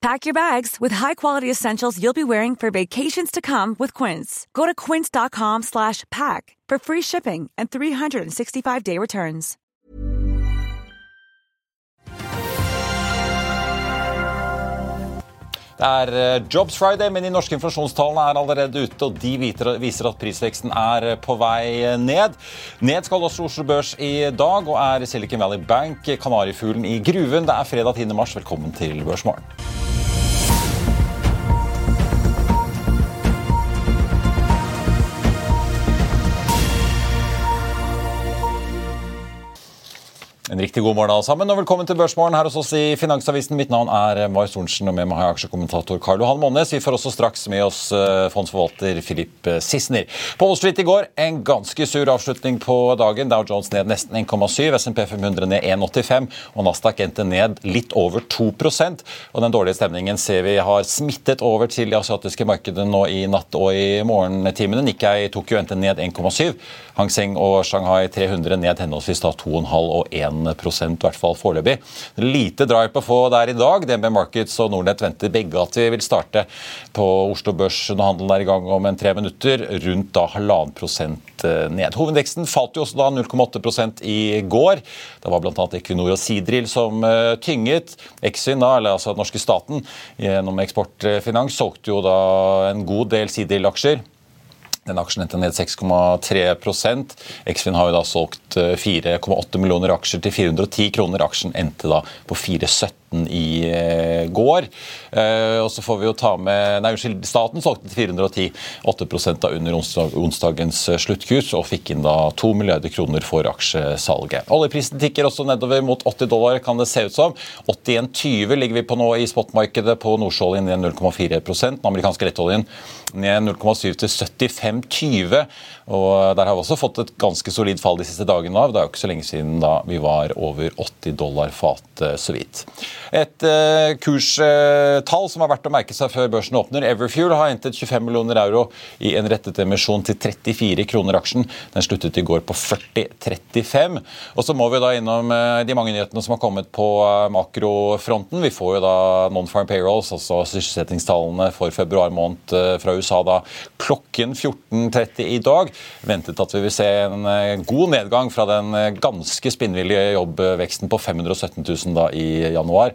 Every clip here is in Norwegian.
Pack your bags with high-quality essentials you'll be wearing for vacations to come with Quince. Go to quince.com slash pack for free shipping and 365-day returns. Det er eh, Jobs Friday, men de norske inflasjonstallene er allerede ute, og de viser at prisveksten er eh, på vei ned. Ned skal også Oslo Børs i dag, og er Silicon Valley Bank kanarifuglen i gruven. Det er fredag 10. mars. Velkommen til Børsmorgen. En riktig god morgen alle sammen, og velkommen til Børsmorgen her hos oss i Finansavisen. Mitt navn er Mai Sorensen, og med meg har jeg aksjekommentator Karl Johan Månes. Vi får også straks med oss eh, fondsforvalter Filip eh, Sissener. På Wall Street i går en ganske sur avslutning på dagen. Dow Jones ned nesten 1,7, SMP 500 ned 1,85, og Nasdaq endte ned litt over 2% Og Den dårlige stemningen ser vi har smittet over til de asiatiske markedene nå i natt og i morgentimene. Nikkei Tokyo endte ned 1,7. Hang Seng og Shanghai 300 ned henholdsvis da 2,5 og 1 i hvert fall foreløpig. Lite drive på få der i dag. DNB Markets og Nordnett venter begge at vi vil starte på Oslo Børs når handelen er i gang om en tre minutter, rundt da halvannen prosent eh, ned. Hovedveksten falt jo også da 0,8 i går. Det var bl.a. Equinor og Sidril som uh, tynget. Exin, da, eller altså den norske staten, gjennom Eksportfinans solgte jo da en god del Sidril-aksjer. Den aksjen endte ned 6,3% Eksfin har jo da solgt 4,8 eh, millioner aksjer til 410 kroner. Aksjen endte da på 4,17 i eh, går. Eh, og så får vi jo ta med Nei, unnskyld, staten solgte til 410, 8 da under onsdagens sluttkurs, og fikk inn da 2 milliarder kroner for aksjesalget. Oljeprisen tikker også nedover mot 80 dollar, kan det se ut som. 81,20 ligger vi på nå i spotmarkedet på nordsjøoljen ned 0,4% Den amerikanske lettoljen ned 0,7 til 75,20. Og Der har vi også fått et ganske solid fall de siste dagene. av. Det er jo ikke så lenge siden da vi var over 80 dollar fatet så vidt. Et uh, kurstall som er verdt å merke seg før børsen åpner. Everfuel har hentet 25 millioner euro i en rettet emisjon til 34 kroner aksjen. Den sluttet i går på 40,35. Og så må vi da innom uh, de mange nyhetene som har kommet på makrofronten. Vi får jo da non-farm payrolls, altså sysselsettingstallene for februar måned fra USA da klokken 14.30 i dag. Ventet at vi vil se en eh, god nedgang fra den eh, ganske spinnvillige jobbveksten på 517 000 da i januar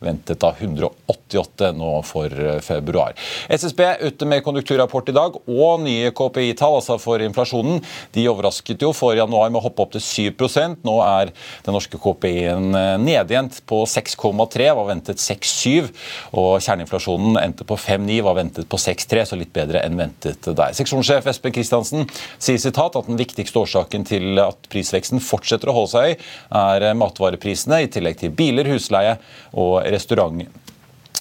ventet da 188 nå for eh, februar. SSB ute med konjunkturrapport i dag og nye KPI-tall altså for inflasjonen. De overrasket jo for januar med å hoppe opp til 7% Nå er den norske KPI-en eh, nede på 6,3, var ventet 6,7. Og kjerneinflasjonen endte på 5,9, var ventet på 6,3, så litt bedre enn ventet der. Seksjonssjef Espen Kristiansen sier sitat at den viktigste årsaken til at prisveksten fortsetter å holde seg høy, er matvareprisene, i tillegg til biler, husleie og restaurant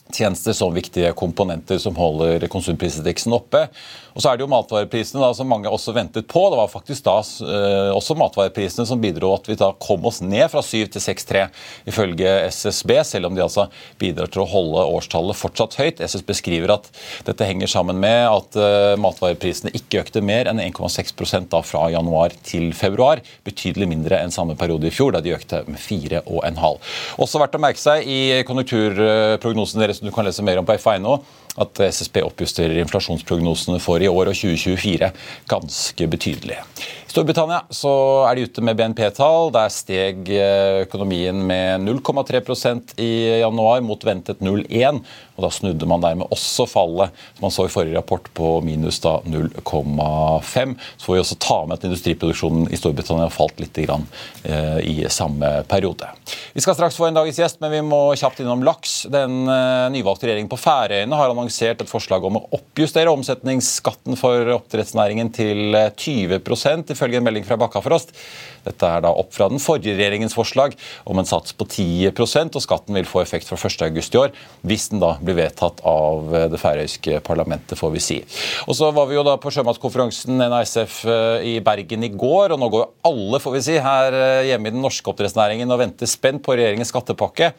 restauranttjenester som viktige komponenter som holder konsumprisindeksen oppe. Og så er det jo matvareprisene da, som mange også ventet på. Det var faktisk da eh, også matvareprisene som bidro at vi da kom oss ned fra 7 til 6,3 ifølge SSB, selv om de altså bidrar til å holde årstallet fortsatt høyt. SSB skriver at dette henger sammen med at eh, matvareprisene ikke økte mer enn 1,6% da fra januar til februar. Betydelig mindre enn samme periode i fjor, da de økte med 4,5. Også verdt å merke seg i konjunkturprognosen som du kan lese mer om på FA.no, at SSB oppjusterer inflasjonsprognosene for i år og 2024 ganske betydelig. I Storbritannia så er de ute med BNP-tall. Der steg eh, økonomien med 0,3% i januar mot ventet 0,1. og Da snudde man dermed også fallet som man så i forrige rapport på minus 0,5. Så får vi også ta med at industriproduksjonen i Storbritannia falt litt grann, eh, i samme periode. Vi skal straks få en dagens gjest, men vi må kjapt innom laks. Den eh, nyvalgte regjeringen på Færøyene har annonsert et forslag om å oppjustere omsetningsskatten for oppdrettsnæringen til 20% ifølge en melding fra Bakkafrost. Dette er da opp fra den forrige regjeringens forslag om en sats på 10% og skatten vil få effekt fra 1.8 i år, hvis den da blir vedtatt av det færøyske parlamentet, får vi si. Og så var vi jo da på sjømatskonferansen NASF eh, i Bergen i går, og nå går jo alle, får vi si, her eh, hjemme i den norske oppdrettsnæringen og venter spent på regjeringens skattepakke.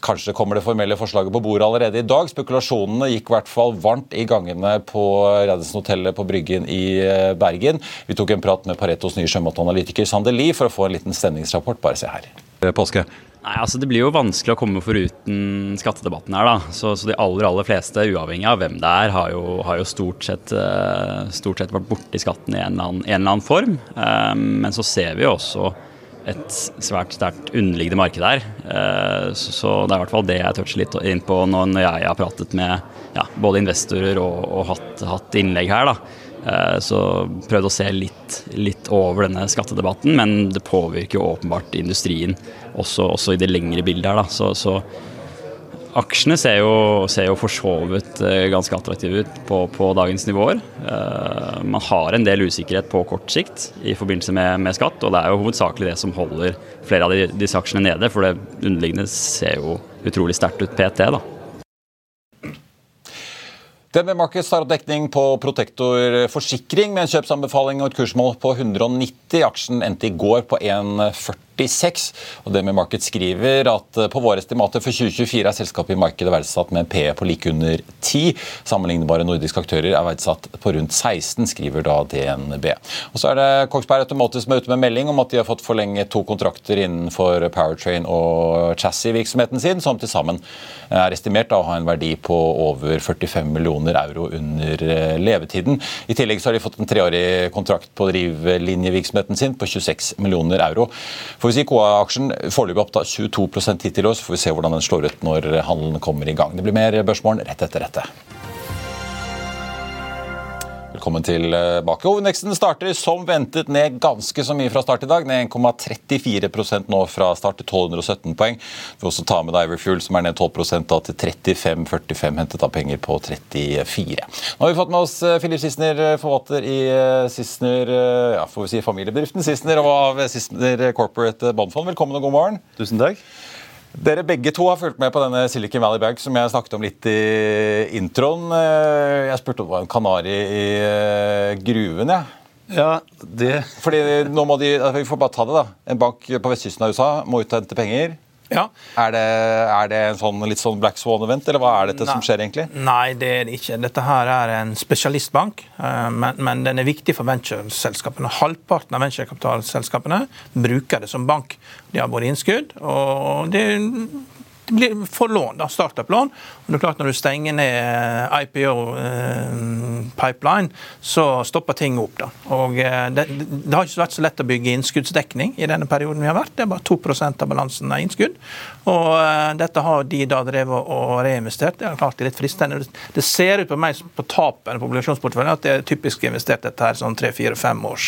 Kanskje kommer det formelle forslaget på bordet allerede i dag. Spekulasjonene gikk i hvert fall varmt i gangene på Radisson-hotellet på Bryggen i eh, Bergen. Vi tok en prat med Paretos nye sjømatanalytiker Sander Lie for å få en liten stemningsrapport. Bare se her. Eh, påske. Nei, altså Det blir jo vanskelig å komme foruten skattedebatten her. da. Så, så, de aller aller fleste, uavhengig av hvem det er, har jo, har jo stort, sett, uh, stort, sett, vært borti skatten i en eller annen, en eller annen form. Um, men så ser vi jo også et svært sterkt underliggende marked her. Eh, så det er i hvert fall det jeg toucher litt inn på når jeg har pratet med ja, både investorer og, og hatt, hatt, innlegg her. da. Eh, så prøvd å se litt, litt, over denne skattedebatten, men det påvirker jo åpenbart industrien også, også i det lengre bildet her. da. Så, så Aksjene ser jo, ser jo for så vidt eh, ganske attraktive ut på, på, dagens nivåer. Uh, man har en del usikkerhet på kort sikt i forbindelse med, med, skatt, og det er jo hovedsakelig det som holder flere av disse aksjene nede, for det underliggende ser jo utrolig sterkt ut PT. da. DNB Markets har dekning på Protektor forsikring med en kjøpsanbefaling og et kursmål på 190. Aksjen endte i går på 1,40. 46. Og det med Market skriver at eh, på våre estimater for 2024 er selskapet i markedet verdsatt med en PE på like under 10. Sammenlignbare nordiske aktører er verdsatt på rundt 16, skriver da DNB. Og så er det Kongsberg Automotive som er ute med melding om at de har fått forlenget to kontrakter innenfor powertrain og chassis-virksomheten sin, som til sammen er estimert å ha en verdi på over 45 millioner euro under eh, levetiden. I tillegg så har de fått en treårig kontrakt på drivlinjevirksomheten sin på 26 millioner euro. For får vi si KA-aksjen foreløpig opp da 22 hittil i år, så får vi se hvordan den slår ut når handelen kommer i gang. Det blir mer Børsmorgen rett etter dette. Velkommen tilbake. Hovedveksten starter som ventet ned ganske så mye fra start i dag. Ned 1,34 nå fra start til 1217 poeng. Vi vil også ta med Iverfuel, som er ned 12 da, til 35,45. Hentet av penger på 34. Nå har vi fått med oss eh, Filip Sissener, eh, forvalter i eh, Sissener, ja, får vi si familiebedriften Sissener og av Sissener Corporate Bondfond. Velkommen og god morgen. Tusen takk. Dere begge to har fulgt med på denne Silicon Valley Bank som jeg snakket om litt i introen. Eh, jeg spurte om det var en kanari i eh, gruven. Ja. Ja, det... Fordi nå må de, Vi får bare ta det, da. En bank på vestkysten av USA må ut og hente penger. Ja. Er det, er det en sånn, litt sånn Black Swan-event, eller hva er dette nei, som skjer egentlig? Nei, det er det ikke. Dette her er en spesialistbank, eh, men, men den er viktig for ventureselskapene. Halvparten av venturekapitalselskapene bruker det som bank. De har både innskudd og det får lån, startup-lån. Og det er klart Når du stenger ned eh, IPO-pipeline, eh, så stopper ting opp. da. Og eh, det, det, har ikke vært så lett å bygge innskuddsdekning i denne perioden vi har vært. Det er bare 2% av balansen av innskudd. Og dette har de da drevet og reinvestert. Det er klart det er litt fristende. Det ser ut på meg på tapene på obligasjonsporteføljen at det er typisk investert dette her sånn tre-fire-fem års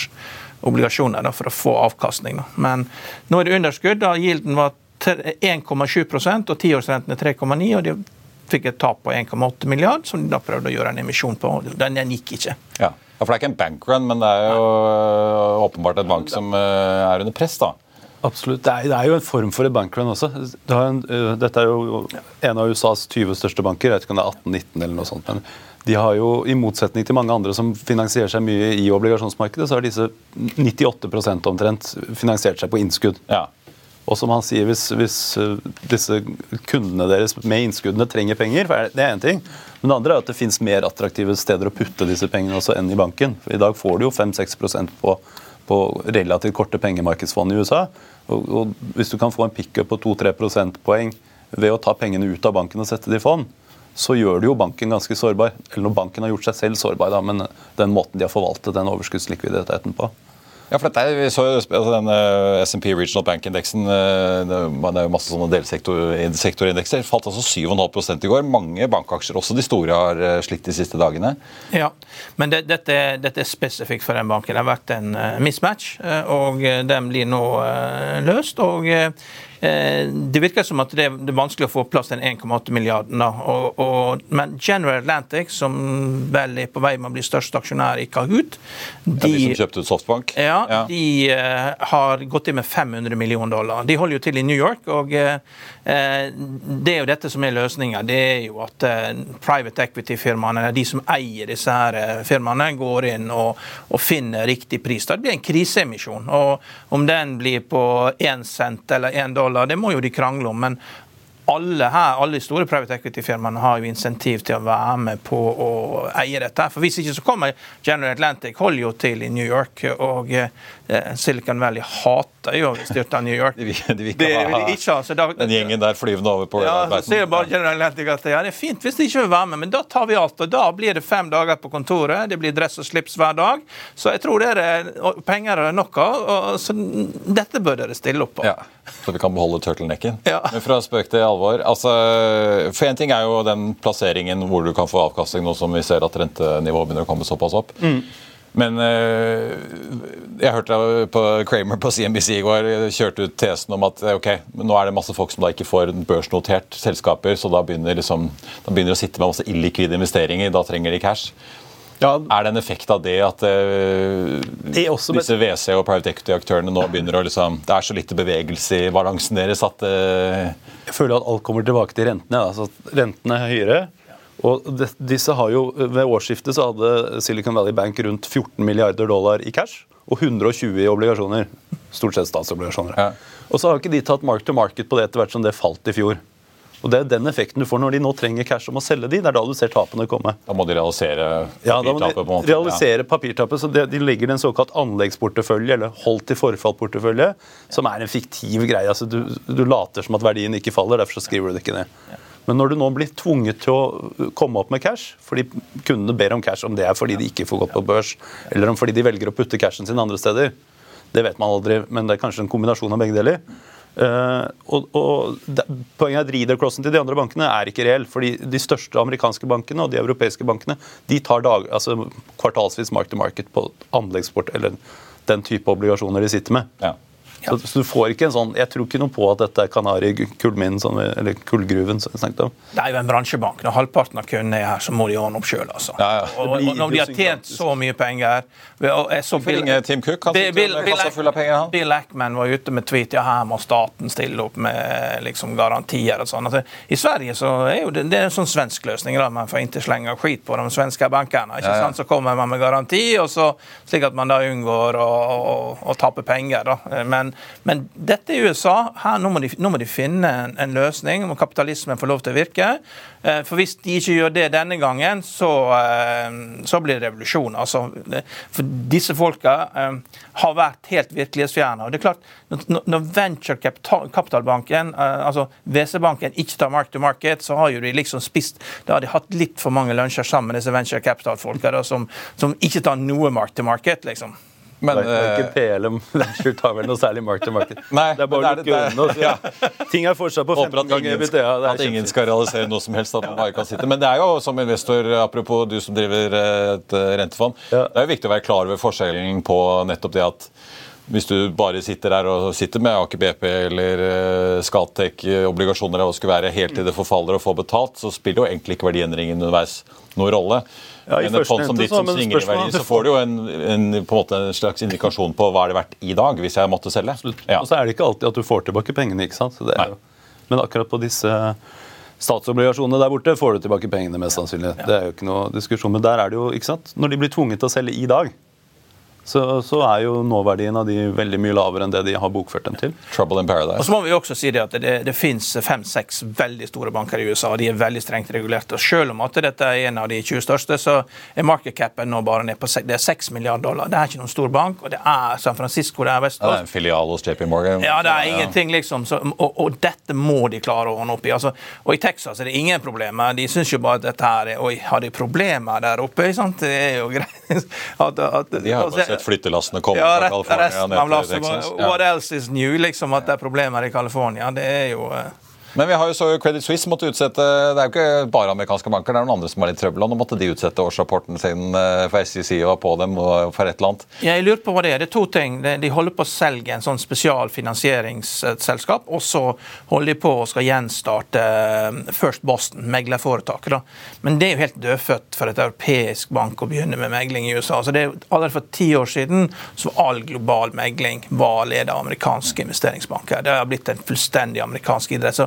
obligasjoner da, for å få avkastning. Da. Men nå er det underskudd. da Gilden var 1,7 og tiårsrenten er 3,9. og de fikk et tap på 1,8 milliard, som de da prøvde å gjøre en emisjon på. Den, den gikk ikke. Ja. For Det er ikke en bankrun, men det er jo Nei. åpenbart et bank som eh, er under press. da. Absolutt. Det er, det er, jo en form for en bankrun også. Det en, uh, dette er jo en av USAs 20 største banker. Jeg vet ikke om det er 18-19 eller noe sånt. men de har jo, I motsetning til mange andre som finansierer seg mye i obligasjonsmarkedet, så har disse 98% omtrent finansiert seg på innskudd. Ja. Og som han sier, hvis, hvis eh, disse kundene deres med innskuddene trenger penger, det er én ting. Men det andre er at det fins mer attraktive steder å putte disse pengene også enn i banken. For I dag får du jo 5-6% på, på relativt korte pengemarkedsfond i USA. Og, og hvis du kan få en pickup på 2-3 prosentpoeng ved å ta pengene ut av banken og sette det i fond, så gjør det jo banken ganske sårbar. Eller når banken har gjort seg selv sårbar, da, men den måten de har forvaltet den overskuddslikviditeten på. Ja, for dette vi så jo altså den uh, SMP Regional Bank-indeksen uh, det, er jo masse sånne delsektorindekser. Falt altså 7,5 i går. Mange bankaksjer, også de store, har uh, slitt de siste dagene. Ja, men det, dette, dette, er spesifikt for den banken. Det har vært en mismatch, og den blir nå løst. og Eh, det virker som at det er vanskelig å få plass den 1,8 milliarden. Og, og, men General Atlantic, som vel er på vei med å bli største aksjonær i Kahoot de, ja, de som kjøpte ut Softbank? Ja, ja. de uh, har gått inn med 500 millioner dollar. De holder jo til i New York. og uh, Det er jo dette som er løsninga. Det er jo at uh, private equity-firmaene, de som eier disse her firmaene, går inn og, og finner riktig pris. Det blir en kriseemisjon. og Om den blir på én cent eller én dollar dollar. Det må jo de krangle om. Men alle her, alle store private equity-firmaene har jo insentiv til å være med på å eie dette. For Hvis ikke så kommer General Atlantic, holder jo til i New York. Og eh, Silicon Valley hater jo å styrte New York. De vil, de vil ikke det, ha ikke, altså, da, den gjengen der flyvende over på Ja, så sier bare Atlantic at ja, det er fint hvis de ikke vil være med, men da tar vi alt. Og da blir det fem dager på kontoret, det blir dress og slips hver dag. Så jeg tror det er penger er nok av. Så dette bør dere stille opp på. Ja. Så vi kan beholde turtlenecken. Ja. Men fra spøk til alvor. altså, For én ting er jo den plasseringen hvor du kan få avkastning nå som vi ser at rentenivået begynner å komme såpass opp. Mm. Men øh, jeg hørte på Kramer på CNBC i går kjørte ut tesen om at ok, nå er det masse folk som da ikke får børsnotert selskaper, så da begynner, liksom, de begynner å sitte med masse illikvide investeringer. Da trenger de cash. Ja. Er det en effekt av det at uh, det også, disse WC- og private equity-aktørene nå begynner å liksom Det er så lite bevegelse i balansen deres at uh, Jeg føler at alt kommer tilbake til rentene. Altså, rentene er høyere. Og disse har jo, Ved årsskiftet så hadde Silicon Valley Bank rundt 14 milliarder dollar i cash og 120 i obligasjoner. Stort sett statsobligasjoner. Ja. Og så har ikke de tatt mark to market på det etter hvert som det falt i fjor. Og Det er den effekten du får når de nå trenger cash om å selge de. Det er da du ser tapene komme. Da må de realisere papirtapet? Ja, da må de realisere papirtapet, så De legger en såkalt anleggsportefølje, eller holdt i forfall-portefølje, som er en fiktiv greie. Altså, du, du, later som at verdien ikke faller, derfor så skriver du det ikke ned. Men når du nå blir tvunget til å komme opp med cash, fordi kundene ber om cash, om det er fordi de ikke får gått på børs, eller om fordi de velger å putte cashen sin andre steder, det vet man aldri, men det er kanskje en kombinasjon av begge deler. Uh, og, og det, Poenget er at reader-crossen til de andre bankene er ikke reell. fordi De største amerikanske bankene og de europeiske bankene de tar dag, altså kvartalsvis mark to market på anleggsport eller den type obligasjoner de sitter med. Ja. Så, så, du får ikke en sånn Jeg tror ikke noe på at dette er Kanari-kullminen, eller kullgruven, som vi snakket om. Det er jo en bransjebank. Når halvparten av kundene er her, så må de ordne opp sjøl, altså. Ja, ja. Og, og, når de har tjent så mye penger så Bill, Tim Cook, han Bill, med kassa full av penger, han. Bill Ackman var ute med tweet ja, her må staten stille opp med liksom garantier og sånn. Altså, I Sverige så er jo det, det er en sånn svensk løsning. da, Man får ikke slenge skit på de svenske bankene. ikke sant? Så kommer man med garanti, og så, slik at man da unngår å, å, å tape penger. da. Men men, dette er USA. Her, nå, må de, nå må de finne en, en, løsning Må kapitalismen få lov til å virke. Eh, for hvis de ikke gjør det denne gangen, så, eh, så blir det revolusjon. Altså, for disse folka eh, har vært helt virkelighetsfjerne. Det er klart, når venturekapitalbanken, altså WC-banken, ikke tar mark to market, så har jo de liksom spist Da har de hatt litt for mange lunsjer sammen, disse venture capital-folka, som, som ikke tar noe mark to market, liksom. Men, det er ikke eh, PLM Venture tar vel noe særlig mark to market. Nei, det er bare å lukke øynene. Ja. Ting er fortsatt på 15 ganger EBITDA. At ingen skal realisere noe som helst. at man bare kan sitte. Men det er jo som investor, apropos du som driver et eh, rentefond, ja. det er jo viktig å være klar over forskjellen på nettopp det at hvis du bare sitter der og sitter med Aker BP eller Scatec obligasjoner eller hva det skulle være, helt til det forfaller og får betalt, så spiller jo egentlig ikke verdiendringen underveis noen rolle. Ja, Men et fond som ditt som svinger i verdi, så får du jo en, en, på en, måte en slags indikasjon på hva er det verdt i dag, hvis jeg måtte selge. Ja. Og så er det ikke alltid at du får tilbake pengene. ikke sant? Jo, men akkurat på disse statsobligasjonene der borte får du tilbake pengene, mest sannsynlig. Ja. Det er jo ikke noe diskusjon. Men der er det jo, ikke sant? Når de blir tvunget til å selge i dag, så, så er jo nåverdien av de veldig mye lavere enn det de har bokført dem til. Trouble in paradise. Og så må vi også si det at det, det finnes fem-seks veldig store banker i USA, og de er veldig strengt regulert. Og selv om at dette er en av de 20 største, så er market capen nå bare ned på se- det er 6 milliarder dollar. Det er ikke noen stor bank, og det er San Francisco, det er West Ja, det er en filial hos JP Morgan. Ja, det er ingenting, liksom. Så, og, og dette må de klare å ordne opp i. Altså, og i Texas er det ingen problemer. De syns jo bare at dette her er Oi, har de problemer der oppe? Sant? Det er jo greit. At, at, De har altså, sett flyttelassene komme ja, fra California resten av lasset. What else is new? Liksom At det er problemer i California. Det er jo eh, Men vi har jo så Credit Suisse måtte utsette Det er jo ikke bare amerikanske banker, det er noen andre som har litt trøbbel. Og nå måtte de utsette årsrapporten sin, eh, for SEC var på dem og for et eller annet. Jeg lurer på hva det er. Det er to ting. De holder på å selge en sånn spesialfinansieringsselskap, og så holder de på å skal gjenstarte eh, First Boston, meglerforetaket. Men det er jo helt dødfødt for et europeisk bank å begynne med megling i USA. Så det er Allerede for ti år siden så all global megling var ledet av amerikanske investeringsbanker. Det har blitt en fullstendig amerikansk idrett. Så,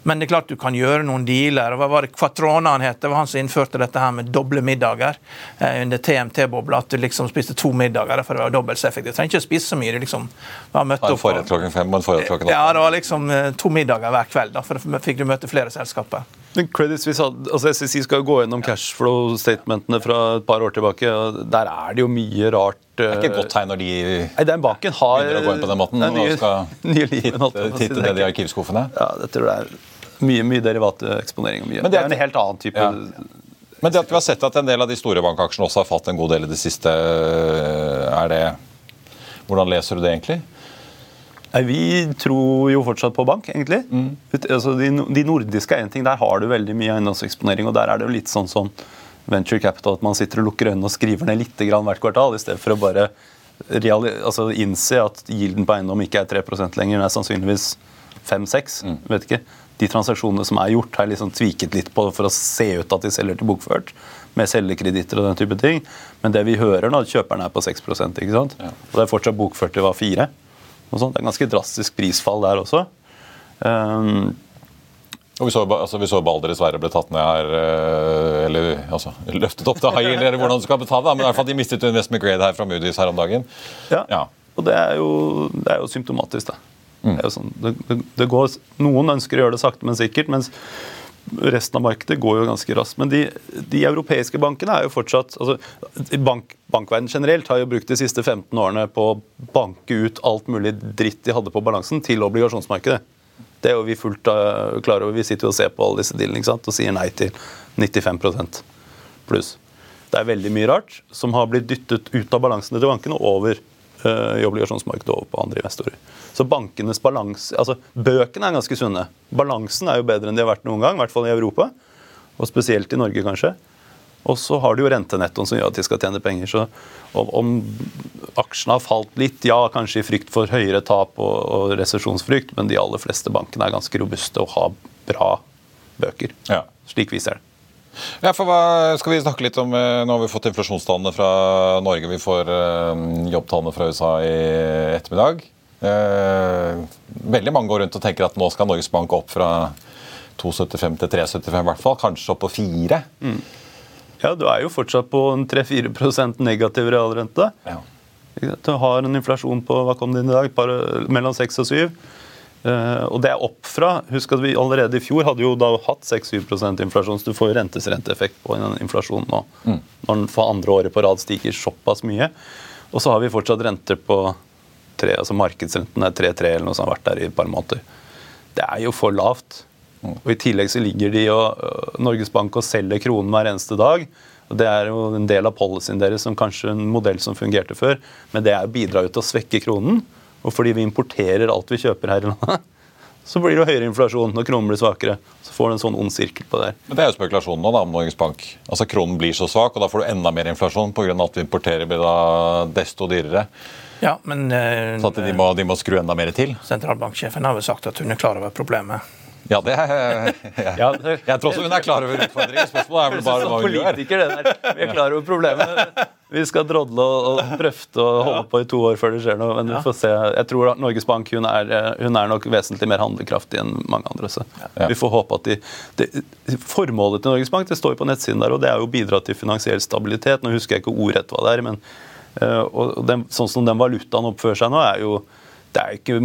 men det er klart du kan gjøre noen dealer. Hva var det Quatrona han het? Det var han som innførte dette her med doble middager eh, under TMT-bobla. At du liksom spiste to middager for det var dobbelt så effektivt. Du trenger ikke å spise så mye. Du liksom var møtt opp forrett klokken fem og en forrett klokken ja, det var liksom eh, to middager hver kveld. da, For da fikk du møte flere selskaper. Men credits vi had- altså SEC skal jo gå gjennom cashflow-statementene fra et par år tilbake. og Der er det jo mye rart. Det er ikke et godt tegn når de Nei, den banken har begynner å gå inn på den måten er og nye, skal nye liv, men holdt jeg på å si. titte Det ned i ikke- arkivskuffene. Ja, det tror jeg er mye, mye derivateksponering. Mye. Men det er en helt annen type Ja. Men det at vi har sett at en del av de store bankaksjene også har falt en god del i det siste, er det Hvordan leser du det egentlig? Nei, Vi tror jo fortsatt på bank, egentlig. Mm. Altså, de, de nordiske er en ting. Der har du veldig mye eiendomseksponering. og Der er det jo litt sånn som venture capital, at man sitter og lukker øynene og skriver ned litt grann hvert kvartal, i stedet for å bare reali altså, innse at gilden på eiendom ikke er 3% lenger, den er sannsynligvis 5-6. vet ikke. De transaksjonene som er gjort, har jeg liksom tviket litt på for å se ut at de selger til bokført, med selgekreditter og den type ting. Men det vi hører nå, at kjøperne er på 6 ikke sant? Og det er fortsatt bokført til var 4 og sånt. Det er ganske drastisk prisfall der også. Um, Og vi så, altså, vi så Balder dessverre ble tatt ned her, eh, eller altså, løftet opp til high eller hvordan du skal betale, men i hvert fall de mistet investment grade her fra Moody's her om dagen. ja. Ja. Og det er jo, det er jo symptomatisk, da. Det er jo sånn, det, det, det går, noen ønsker å gjøre det sakte, men sikkert, mens resten av markedet går jo ganske raskt. Men de, de europeiske bankene er jo fortsatt altså, bank, Bankverden generelt har jo brukt de siste 15 årene på å banke ut alt mulig dritt de hadde på balansen, til obligasjonsmarkedet. Det er jo vi fullt uh, klar over. Vi sitter jo og ser på alle disse dealene og sier nei til 95 pluss. Det er veldig mye rart som har blitt dyttet ut av balansene til bankene og over eh, i obligasjonsmarkedet over på andre investorer. Så bankenes balanse, altså Bøkene er ganske sunne. Balansen er jo bedre enn de har vært noen gang, i hvert fall i Europa. Og spesielt i Norge, kanskje. Og så har du jo rentenettoen som gjør at de skal tjene penger. Så om, om aksjene har falt litt, ja, kanskje i frykt for høyere tap og, og resesjonsfrykt, men de aller fleste bankene er ganske robuste og har bra bøker. Ja. Slik viser det. Ja, for hva skal vi snakke litt om eh, Nå har vi fått inflasjonstallene fra Norge. Vi får eh, jobbtallene fra USA i ettermiddag. Eh, veldig mange går rundt og tenker at nå skal Norges Bank opp fra 2,75 til 3,75 i hvert fall. Kanskje opp på 4. Ja, du er jo fortsatt på en 3-4 negativ realrente. Ja. Du har en inflasjon på hva kom det inn i dag? Par, mellom 6 og 7. Eh, og det er opp fra Husk at vi allerede i fjor hadde jo da hatt 6-7 inflasjon, så du får jo rentes renteeffekt på den inflasjonen nå. Når den for andre året på rad stiger såpass mye. Og så har vi fortsatt renter på 3, altså markedsrenten er 3-3 eller noe som har vært der i et par måneder. Det er jo for lavt. Og I tillegg så ligger de og øh, Norges Bank og selger kronen hver eneste dag. og Det er jo en del av policyen deres som kanskje en modell som fungerte før. Men det er bidrar jo til å svekke kronen. Og fordi vi importerer alt vi kjøper her i landet, så blir det jo høyere inflasjon når kronen blir svakere. Så får du en sånn ond sirkel på det her. Men Det er jo spekulasjonen nå da, om Norges Bank. Altså Kronen blir så svak, og da får du enda mer inflasjon pga. at vi importerer blir da desto dyrere. Ja, men eh, Så at de må, de må skru enda mer til. sentralbanksjefen har vel sagt at hun er klar over problemet. Ja, det jeg, det- Jeg tror også hun er klar over utfordringen. Spørsmålet er vel bare hva hun gjør. Vi er klar over problemet. Vi skal drodle og, og brøfte og holde på i to år før det skjer noe. Men vi får se. Jeg tror Norges Bank hun er, eh, hun er nok vesentlig mer handlekraftig enn mange andre. Så. Vi får håpe at de, de, Formålet til Norges Bank det står jo på nettsiden der, og det er jo å bidra til finansiell stabilitet. Nå husker jeg ikke ordrett hva det er, men Eh, den, sånn som den valutaen oppfører seg nå, er jo det er, ikke,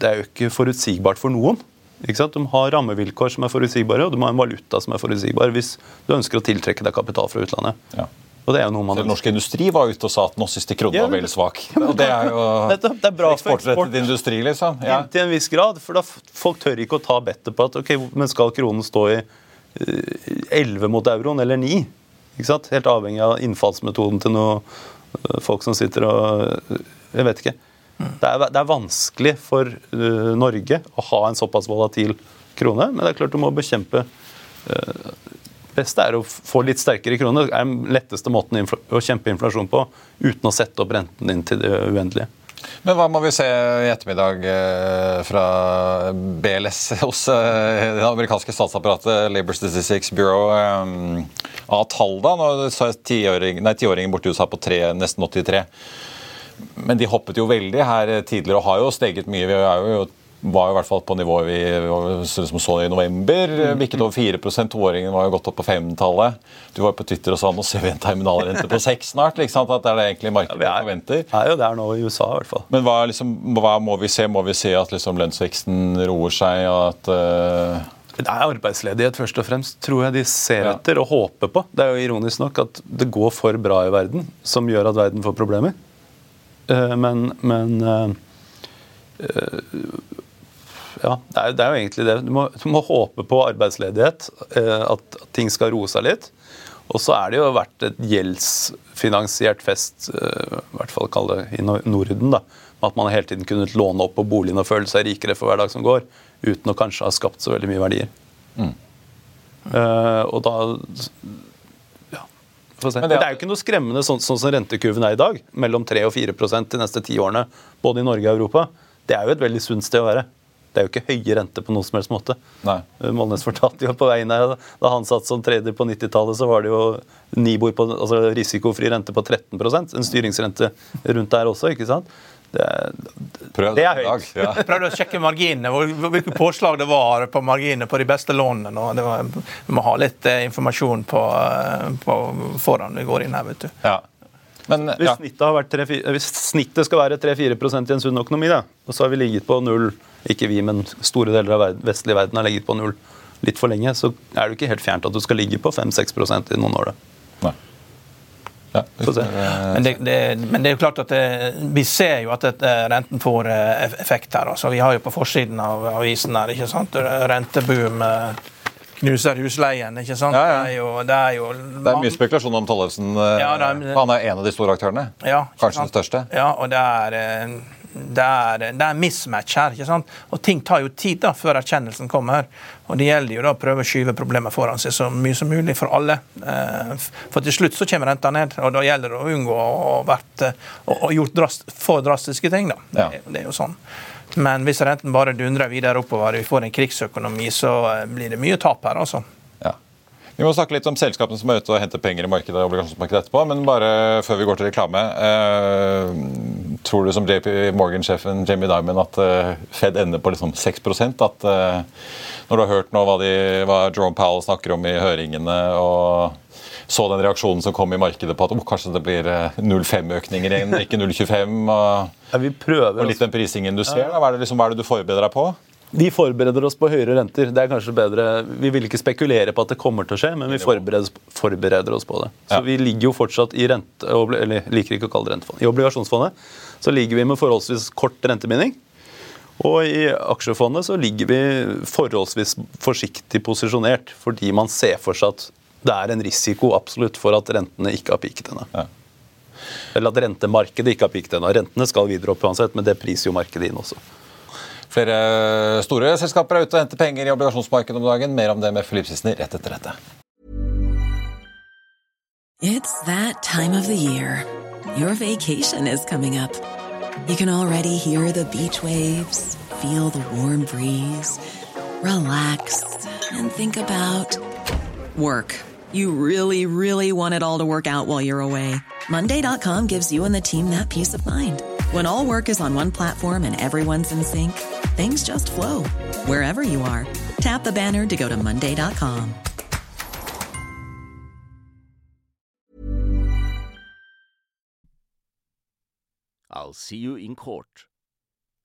det er jo ikke forutsigbart for noen. De har rammevilkår som er forutsigbare, og de har en valuta som er forutsigbar hvis du ønsker å tiltrekke deg kapital fra utlandet. Ja. Og det er jo noe man norsk industri var ute og sa at den siste krona Ja, var veldig svak. Og det er jo det er bra for eksportrettet eksport. industri, liksom. Ja. Til en viss grad, for da folk tør ikke å ta bettet på at ok, men skal kronen stå i eh, 11 mot euroen eller 9? Ikke sant? Helt avhengig av innfallsmetoden til noen eh, folk som sitter og eh, Jeg vet ikke. Det er, det er vanskelig for uh, Norge å ha en såpass volatil krone, men det er klart du må bekjempe uh, beste er å få litt sterkere krone. Det er den letteste måten å kjempe inflasjon på uten å sette opp renten din til det uendelige. Men hva må vi se i ettermiddag eh, fra BLS hos det amerikanske statsapparatet, Labour Statistics Bureau, av tall da? Nå jeg tiåringen borte i USA på tre, nesten 83. Men de hoppet jo veldig her tidligere og har jo steget mye. Vi er jo var jo i hvert fall på nivået vi som så i november. Bikket over 4 Toåringen var jo gått opp på femtallet. Du var jo på Twitter og sa nå ser vi en terminalrente på seks snart. ikke sant? At det er det egentlig markedet Vi forventer. Det er jo der nå i USA, i hvert fall. Men hva, er liksom, hva må vi se? Må vi se at liksom lønnsveksten roer seg? at... Uh... Det er arbeidsledighet først og fremst, tror jeg de ser Ja. etter og håper på. Det er jo ironisk nok at det går for bra i verden, som gjør at verden får problemer. Eh, Men, men eh, eh, ja, det er, det er jo egentlig det. Du må, du må håpe på arbeidsledighet, at, at ting skal roe seg litt. Og så er det jo vært et gjeldsfinansiert fest, i hvert fall kall det i Nor- Norden, da, med at man hele tiden kunnet låne opp på boligen og føle seg rikere for hver dag som går, uten å kanskje ha skapt så veldig mye verdier. Eh, og da. Men det, er jo ikke noe skremmende sånn, sånn som rentekurven er i dag, mellom 3 og 4% de neste ti årene, både i Norge og Europa. Det er jo et veldig sunt sted å være. Det er jo ikke høye renter på noen som helst måte. Nei. Eh, Molnes fortalte jo på veien her, Da han satt som trader på 90-tallet, så var det jo Nibor på, altså risikofri rente på 13% En styringsrente rundt der også, ikke sant? Det Prøv Det er høyt. Ja. Prøvde å sjekke marginene, hvilke påslag det var på marginene på de beste lånene. og det var, Vi må ha litt eh, informasjon på, eh, på foran vi går inn her, vet du. Ja. Men hvis, ja. snittet har vært 3, hvis snittet skal være 3-4% i en sunn økonomi, da, og så har vi ligget på null Ikke vi, men store deler av verden, vestlig verden har ligget på null litt for lenge, så er det ikke helt fjernt at du skal ligge på 5-6% i noen år. da. Nei. Ja. Men det, det, men det er jo klart at det, vi ser jo at det, eh, renten får eh, effekt her. Altså, vi har jo på forsiden av avisen her, ikke sant? renteboom eh, knuser husleien. ikke sant? Ja, ja. Det er jo, det er jo Det er mye spekulasjon om Tollefsen. Ja, er- Han er en av de store aktørene. Ja, Kanskje den største. Ja, og det er, det er, det er mismatch her. ikke sant? Og ting tar jo tid da, før erkjennelsen kommer. Og det gjelder jo da å prøve å skyve problemet foran seg så mye som mulig for alle. Eh, For til slutt så kommer renta ned, og da gjelder det å unngå å vært, å- å gjort drast, for drastiske ting. da. Det, Ja. er- det er jo sånn. Men hvis renten bare dundrer videre oppover, vi får en krigsøkonomi, så eh, blir det mye tap her, altså. Vi må snakke litt om selskapene som er ute og henter penger i markedet. og obligasjonsmarkedet etterpå, Men bare før vi går til reklame. Eh, tror du som JP Morgan-sjefen Jamie Diamond at eh, Fed ender på liksom 6 At eh, Når du har hørt nå hva, de, hva Jerome Powell snakker om i høringene, og så den reaksjonen som kom i markedet på at oh, kanskje det blir eh, 0,5-økninger igjen, ikke 0,25 og, Ja, og litt den prisingen du ser. Hva, er det liksom, hva er det du forbereder deg på? Vi forbereder oss på høyere renter. Det er kanskje bedre. Vi vil ikke spekulere på at det kommer til å skje, men vi forbereder, forbereder oss på det. Så Ja. vi ligger jo fortsatt i rente, eller liker ikke å kalle det rentefond. I obligasjonsfondet så ligger vi med forholdsvis kort rentebinding. Og i aksjefondet så ligger vi forholdsvis forsiktig posisjonert, fordi man ser for seg at det er en risiko absolutt for at rentene ikke har piket ennå. Ja. Eller at rentemarkedet ikke har piket ennå. Rentene skal videre opp uansett, men det priser jo markedet inn også. Flere store selskaper er ute og henter penger i obligasjonsmarkedet om dagen. Mer om det med Sissener rett etter dette. It's that time of the year. Your vacation is coming up. You can already hear the beach waves, feel the warm breeze, relax, and think about work. You really, really want it all to work out while you're away. Monday.com gives you and the team that peace of mind. When all work is on one platform and everyone's in sync, things just flow wherever you are. Tap the banner to go to Monday.com. I'll see you in court.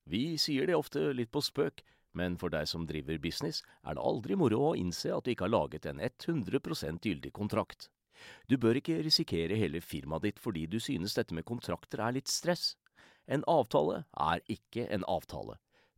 Vi sier det ofte litt på spøk, men for deg som driver business, er det aldri moro å innse at du ikke har laget en 100% gyldig kontrakt. Du bør ikke risikere hele firmaet ditt fordi du synes dette med kontrakter er litt stress. En avtale er ikke en avtale.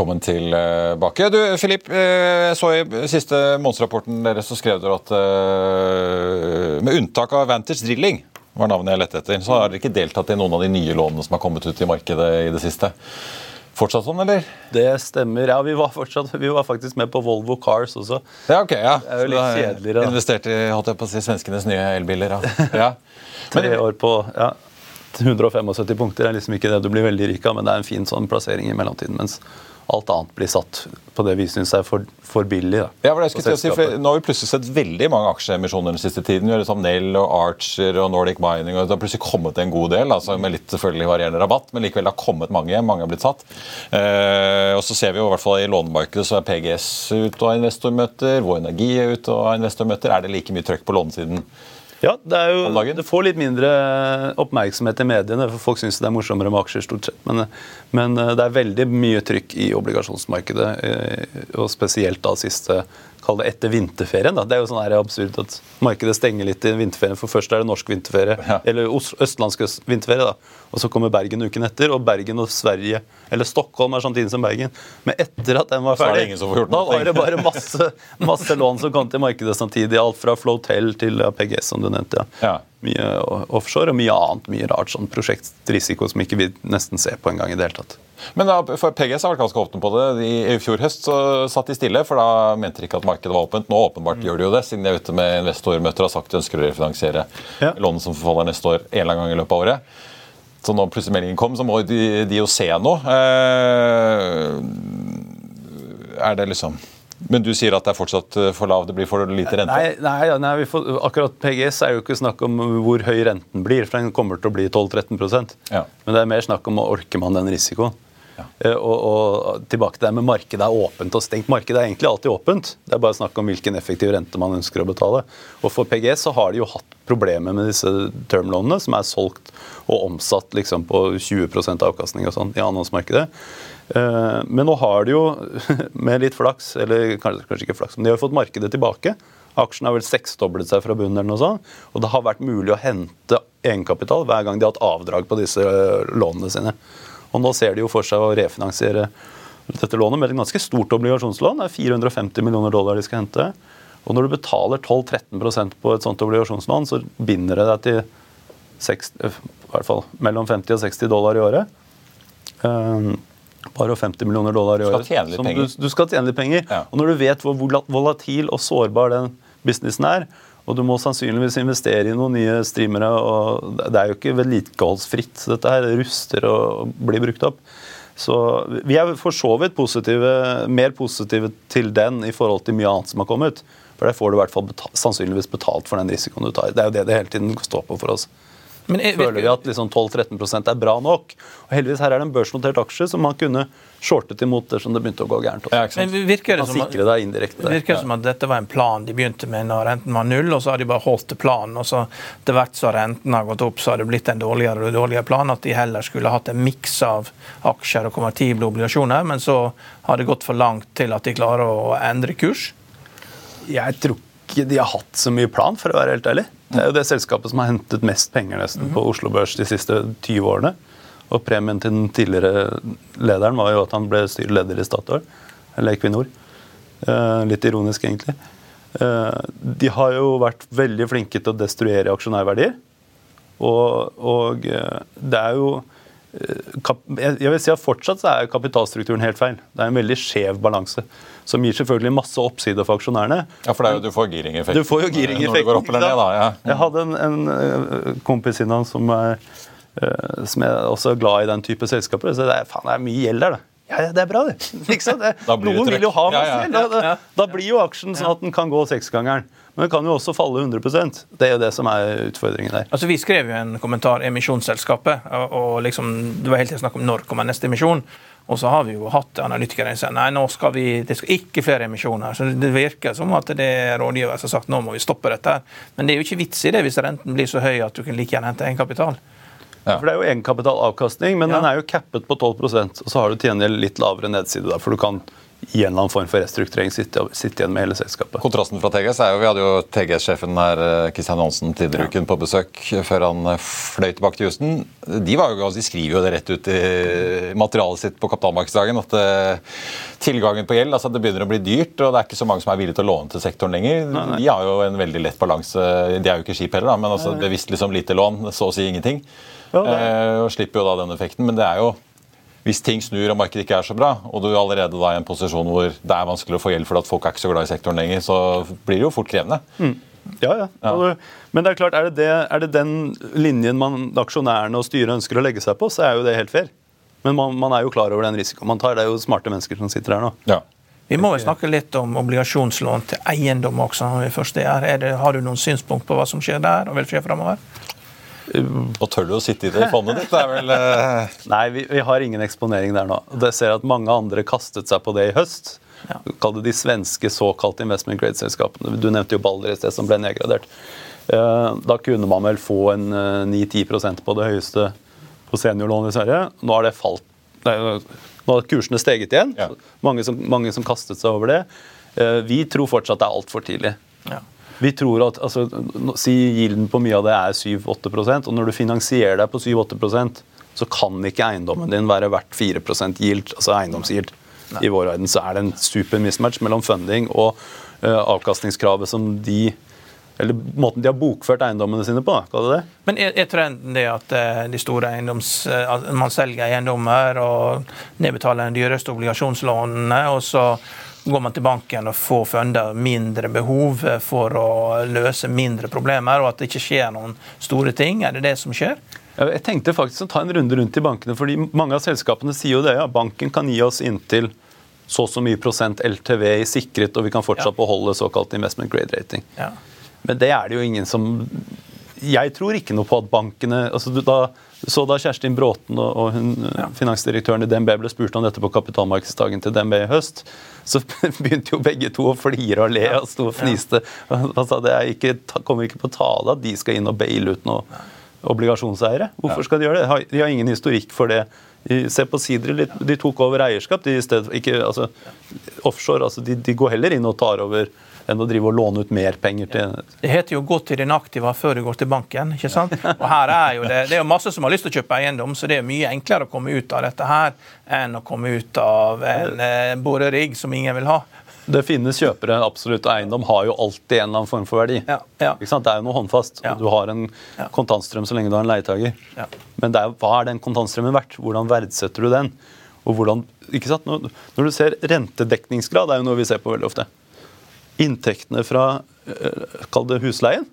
Velkommen tilbake. Du, Filip, eh, jeg så i siste månedsrapporten deres så skrev dere at eh, med unntak av Vantage Drilling, var navnet jeg lette etter, så har dere ikke deltatt i noen av de nye lånene som har kommet ut i markedet i det siste. Fortsatt sånn, eller? Det stemmer. Ja, vi var, fortsatt, vi var faktisk med på Volvo Cars også. Ja, ok, ja. Det er jo litt kjedeligere, da. Investert i holdt jeg på å si, svenskenes nye elbiler. Ja. ja. Tre år på ja, 175 punkter er liksom ikke det du blir veldig rik av, men det er en fin sånn plassering i mellomtiden. Mens alt annet blir satt på det vi syns er for, for billig. Da, Ja, for det skulle si, for. Nå har vi plutselig sett veldig mange aksjeemisjoner den siste tiden. Vi har liksom Nell og Archer og Nordic Mining. og Det har plutselig kommet en god del, altså med litt selvfølgelig varierende rabatt, men likevel det har kommet mange. Mange har blitt satt. Eh, og så ser vi jo i hvert fall i lånemarkedet så er PGS ute og har investormøter, Vår Energi er ute og har investormøter. Er det like mye trøkk på lånesiden? Ja, det, jo, det får litt mindre oppmerksomhet i mediene, for folk syns det er morsommere med aksjer stort sett. Men, men eh, det er veldig mye trykk i obligasjonsmarkedet, eh, og spesielt da siste Kall det etter vinterferien. Da. Det er jo sånn absurd at markedet stenger litt i vinterferien. For først er det norsk vinterferie, Ja. eller østlandsk vinterferie. da. Og så kommer Bergen uken etter, og Bergen og Sverige, eller Stockholm er samtidig som Bergen. Men etter at den var er ferdig, da var det bare masse, masse lån som kom til markedet samtidig. Alt fra Flotel til PGS, som du nevnte. ja. Ja. Mye offshore og mye annet. Mye rart sånn prosjektrisiko som ikke vi nesten ser på engang i det hele tatt. Men da, for PGS har vært ganske åpne på det. I, I fjor høst så satt de stille, for da mente de ikke at markedet var åpent. Nå åpenbart gjør de jo det, siden de er ute med investormøter og har sagt de ønsker å refinansiere Ja. lånet som forfaller neste år en eller annen gang i løpet av året. Så når plutselig meldingen kom, så må de, de jo se noe. Eh, er det liksom Men du sier at det er fortsatt eh, for lav, det blir for lite rente? Nei, nei, nei vi får, akkurat PGS er jo ikke snakk om hvor høy renten blir, for den kommer til å bli 12-13 Ja. Men det er mer snakk om å orker man den risikoen. Eh, Og, og tilbake til det med markedet er åpent og stengt. Markedet er egentlig alltid åpent. Det er bare snakk om hvilken effektiv rente man ønsker å betale. Og for PGS så har de jo hatt problemer med disse termlånene, som er solgt og omsatt liksom på 20% avkastning og sånn i annonsemarkedet. Eh, Men nå har de jo, med litt flaks, eller kanskje, kanskje ikke flaks, men de har jo fått markedet tilbake. Aksjen har vel seksdoblet seg fra bunnen, eller noe sånt, og det har vært mulig å hente egenkapital hver gang de har hatt avdrag på disse eh, lånene sine. Og nå ser de jo for seg å refinansiere dette lånet med et ganske stort obligasjonslån. Det er 450 millioner dollar de skal hente. Og når du betaler 12-13% på et sånt obligasjonslån, så binder det deg til 60, i hvert fall mellom 50 og 60 dollar i året. Um, bare 50 millioner dollar i Du skal året. tjene litt penger. Du, du skal tjene litt penger. Ja. Og når du vet hvor volatil og sårbar den businessen er, og du må sannsynligvis investere i noen nye streamere, og det er jo ikke vedlikeholdsfritt. Dette her ruster og blir brukt opp. Så vi er for så vidt positive, mer positive til den i forhold til mye annet som har kommet. For der får du i hvert fall betalt, sannsynligvis betalt for den risikoen du tar. Det er jo det det hele tiden står på for oss. Men jeg, Føler vi at liksom 12-13% er bra nok. Og heldigvis her er det en børsnotert aksje som man kunne shortet imot dersom det begynte å gå gærent. også. Ja, men virker det som at- Det der. virker som at dette var en plan de begynte med når renten var null, og så har de bare holdt til planen. og så Etter hvert som renten har gått opp, så har det blitt en dårligere og dårligere plan. At de heller skulle hatt en miks av aksjer og konvertible obligasjoner, men så har det gått for langt til at de klarer å endre kurs. Jeg tror ikke de har hatt så mye plan, for å være helt ærlig. Det er jo det selskapet som har hentet mest penger nesten på Oslo Børs de siste 20 årene. Og premien til den tidligere lederen var jo at han ble styreleder i Statoil, eller Equinor. Eh, litt ironisk, egentlig. Eh, De har jo vært veldig flinke til å destruere aksjonærverdier. Og, og eh, det er jo jeg vil si at fortsatt så er kapitalstrukturen helt feil. Det er en veldig skjev balanse. Som gir selvfølgelig masse oppside for aksjonærene. Ja, for det er jo, du får giringeffekt. Du får jo giringeffekten. Når du går opp eller ned, da. Ja. Jeg hadde en, en eh, kompis innan som er eh, som er også glad i den type selskaper. Så det er, faen, det er mye gjeld der, da. Ja, ja, det er bra, det. Det Da blir noen vil jo ha Ja, masse ja. gjeld. Da, da, da blir jo aksjen sånn at den kan gå seksgangeren. Men den kan jo også falle 100% Det er jo det som er utfordringen der. Altså, Vi skrev jo en kommentar emisjonsselskapet, og, og liksom, det var helt til snakk om når kommer neste emisjon. Og så har vi jo hatt analytikere som sier nei, nå skal vi, det skal ikke flere emisjoner. Så Det virker som at det er rådgiver som har sagt nå må vi stoppe dette. her. Men det er jo ikke vits i det hvis renten blir så høy at du kan like gjerne hente egenkapital. For Det er jo egenkapitalavkastning, men Ja. den er jo cappet på 12% og så har du til gjengjeld litt lavere nedside, Der, for du kan i en eller annen form for restrukturering sitte, sitte igjen med hele selskapet. Kontrasten fra TGS er jo Vi hadde jo TGS-sjefen her, Kristian Johnsen Johansen tidligere uken på besøk før han eh, fløy tilbake til Houston. De, var jo, de skriver jo det rett ut i materialet sitt på kapitalmarkedsdagen at uh, tilgangen på gjeld altså Det begynner å bli dyrt, og det er ikke så mange som er villige til å låne til sektoren lenger. De har jo en veldig lett balanse. De er jo ikke skip heller, da, men altså bevisst liksom lite lån, så å si ingenting. Ja, Eh, og slipper jo da den effekten. Men det er jo hvis ting snur og markedet ikke er så bra, og du er allerede da i en posisjon hvor det er vanskelig å få hjelp fordi at folk er ikke så glad i sektoren lenger, så blir det jo fort krevende. Ja, ja. Og Men det er klart, er det, det, er det den linjen man, aksjonærene og styret ønsker å legge seg på, så er jo det helt fair. Men man, man er jo klar over den risikoen man tar. Det er jo smarte mennesker som sitter her nå. Ja. Vi må jo snakke litt om obligasjonslån til eiendom også. når vi først er her. Er det, har du noen synspunkt på hva som skjer der, og vil skje fremover? Og tør du å sitte i det fondet ditt? Det er vel uh... Nei, vi, vi har ingen eksponering der nå. Det ser at mange andre kastet seg på det i høst. Ja. Kall det de svenske såkalte investment grade-selskapene. Du nevnte jo Balder i sted, som ble nedgradert. Uh, Da kunne man vel få en uh, 9-10 på det høyeste på seniorlån i Sverige. Nå har det falt. Det er Nå har kursene steget igjen. Ja. Mange, som, mange som kastet seg over det. Eh, Vi tror fortsatt det er altfor tidlig. Ja. Vi tror at, altså, Si gilden på mye av det er 7-8% og når du finansierer deg på 7-8% så kan ikke eiendommen din være verdt 4% yield, altså eiendomsgild. I vår verden så er det en super mismatch mellom funding og uh, avkastningskravet som de Eller måten de har bokført eiendommene sine på, Hva er det det. Men er, er trenden det at eh, de store eiendoms... eh, at man selger eiendommer og nedbetaler de dyreste obligasjonslånene, og så går man til banken og får fundet mindre behov eh, for å løse mindre problemer, og at det ikke skjer noen store ting? Er det det som skjer? Jeg tenkte faktisk å ta en runde rundt i bankene, fordi mange av selskapene sier jo det. ja, Banken kan gi oss inntil så og så mye prosent LTV i sikret, og vi kan fortsatt Ja. beholde såkalt investment grade rating. Ja. Men det er det jo ingen som Jeg tror ikke noe på at bankene altså da, så da Kjerstin Bråten og, og hun, finansdirektøren i DNB ble spurt om dette på kapitalmarkedsdagen til DNB i høst, så begynte jo begge to å flire og le og sto og fniste. Han sa det er ikke, kommer ikke på tale at de skal inn og baile ut noe obligasjonseiere. Hvorfor skal de gjøre det? De har- ingen historikk for det. Se på Sidre, litt- de tok over eierskap. De i stedet, ikke, altså, offshore, altså, de, de går heller inn og tar over enn å drive og låne ut mer penger til Det heter jo 'gå til din aktiva før du går til banken'. ikke sant? Og her er jo Det det er jo masse som har lyst til å kjøpe eiendom, så det er mye enklere å komme ut av dette her enn å komme ut av en eh, borerigg som ingen vil ha. Det finnes kjøpere, absolutt. og Eiendom har jo alltid en eller annen form for verdi. Ja, ja. Ikke sant? Det er jo noe håndfast. Ja. Du har en kontantstrøm så lenge du har en leietager. Ja. Men er, hva er den kontantstrømmen verdt? Hvordan verdsetter du den? Og hvordan, ikke sant? Når, når du ser rentedekningsgrad, det er jo noe vi ser på veldig ofte. Inntektene fra eh, kall det husleien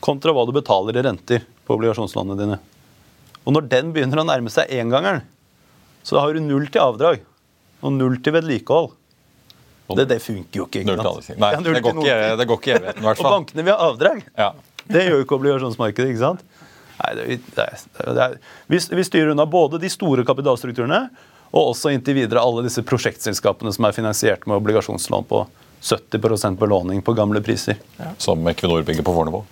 kontra hva du betaler i renter på obligasjonslånene dine. Og når den begynner å nærme seg engangeren, så har du null til avdrag og null til vedlikehold. Det, det funker jo ikke. ikke sant? Nei, Ja, det går ikke, det går ikke i evigheten, i hvert Og bankene vil ha avdrag. Ja. Det gjør jo ikke obligasjonsmarkedet. ikke sant? Nei, det, det, det vi, vi styrer unna både de store kapitalstrukturene og også inntil videre alle disse prosjektselskapene som er finansiert med obligasjonslån på 70% belåning på gamle priser. Som Equinor bygger på Fornebu.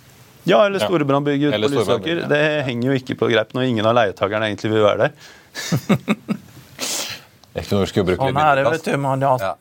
Ja, eller Ja. Storebrandbygget Eller på Lysaker. Det henger jo ikke på greip når ingen av leietakerne egentlig vil være der. Equinor skulle jo bruke litt det, mindre plass.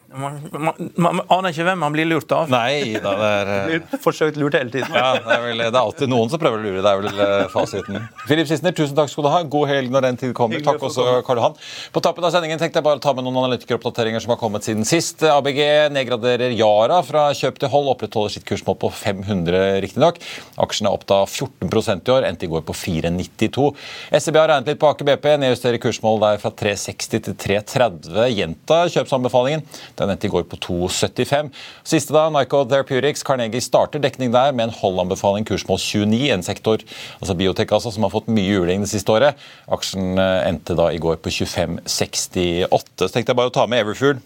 Man. Man, man, aner ikke hvem man blir lurt av. Nei da, det er Blir forsøkt lurt hele tiden. ja, det, er vel, det er alltid noen som prøver å lure. Det er vel eh, fasiten. Filip Sissener, tusen takk skal du ha. God helg når den tid kommer. Hyggelig Takk også, Karl Johan. På tappen av sendingen tenkte jeg bare å ta med noen analytikeroppdateringer som har kommet siden sist. ABG nedgraderer Yara fra kjøp til hold, opprettholder sitt kursmål på 500 riktignok. Aksjen er opp da 14% i år, endte i går på 4,92. SEB har regnet litt på Aker BP, nedjusterer kursmål der fra 360 til 330. Gjenta kjøpsanbefalingen. Den endte i går på 2,75. Siste da, Nyco Therapeutics. Carnegie starter dekning der med en holdanbefaling kursmål 29. En sektor, altså biotek altså, som har fått mye juling det siste året. Aksjen eh, endte da i går på 25,68. Så tenkte jeg bare å ta med Everfuel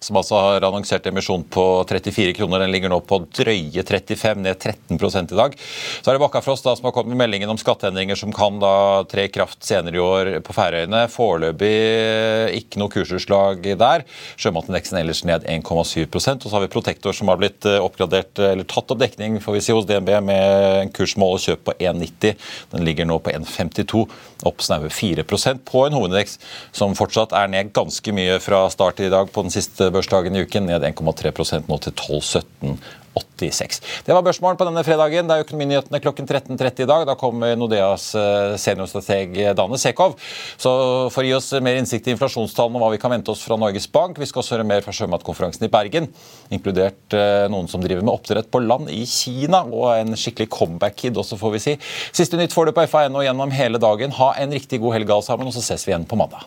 som altså har annonsert emisjon på 34 kroner. Den ligger nå på drøye 35, ned 13 i dag. Så er det Bakkafrost da, som har kommet med meldingen om skatteendringer som kan da tre i kraft senere i år på Færøyene. Foreløpig ikke noe kursutslag der. Sjømatindeksen ellers ned 1,7% Og så har vi Protektor som har blitt eh, oppgradert, eller tatt opp dekning får vi si, hos DNB med en kursmål og kjøp på 1,90. Den ligger nå på 1,52, opp snaue 4% på en hovedindeks som fortsatt er ned ganske mye fra start i dag på den siste børsdagen i uken, ned 1,3% nå til 12,1786. Det var børsmålen på denne fredagen. Det er Økonominyhetene klokken 13.30 i dag. Da kommer Nodeas eh, seniorstrateg Dane Sekov. Så for å gi oss mer innsikt i inflasjonstallene og hva vi kan vente oss fra Norges Bank, vi skal også høre mer fra sjømatkonferansen i Bergen, inkludert eh, noen som driver med oppdrett på land i Kina, og en skikkelig comeback-kid også, får vi si. Siste nytt får du på FA1 og gjennom hele dagen. Ha en riktig god helg alle sammen, og så ses vi igjen på mandag.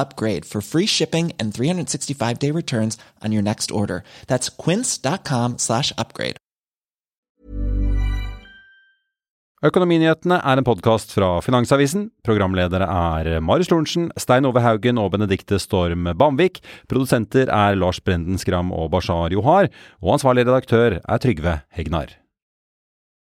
upgrade for free shipping and 365 day returns on your next order. That's quince.com slash upgrade. Økonominyhetene er en podkast fra Finansavisen. Programledere er Marius Lorentzen, Stein Ove Haugen og Benedikte Storm Bamvik. Produsenter er Lars Brenden Skram og Bashar Johar. Og ansvarlig redaktør er Trygve Hegnar.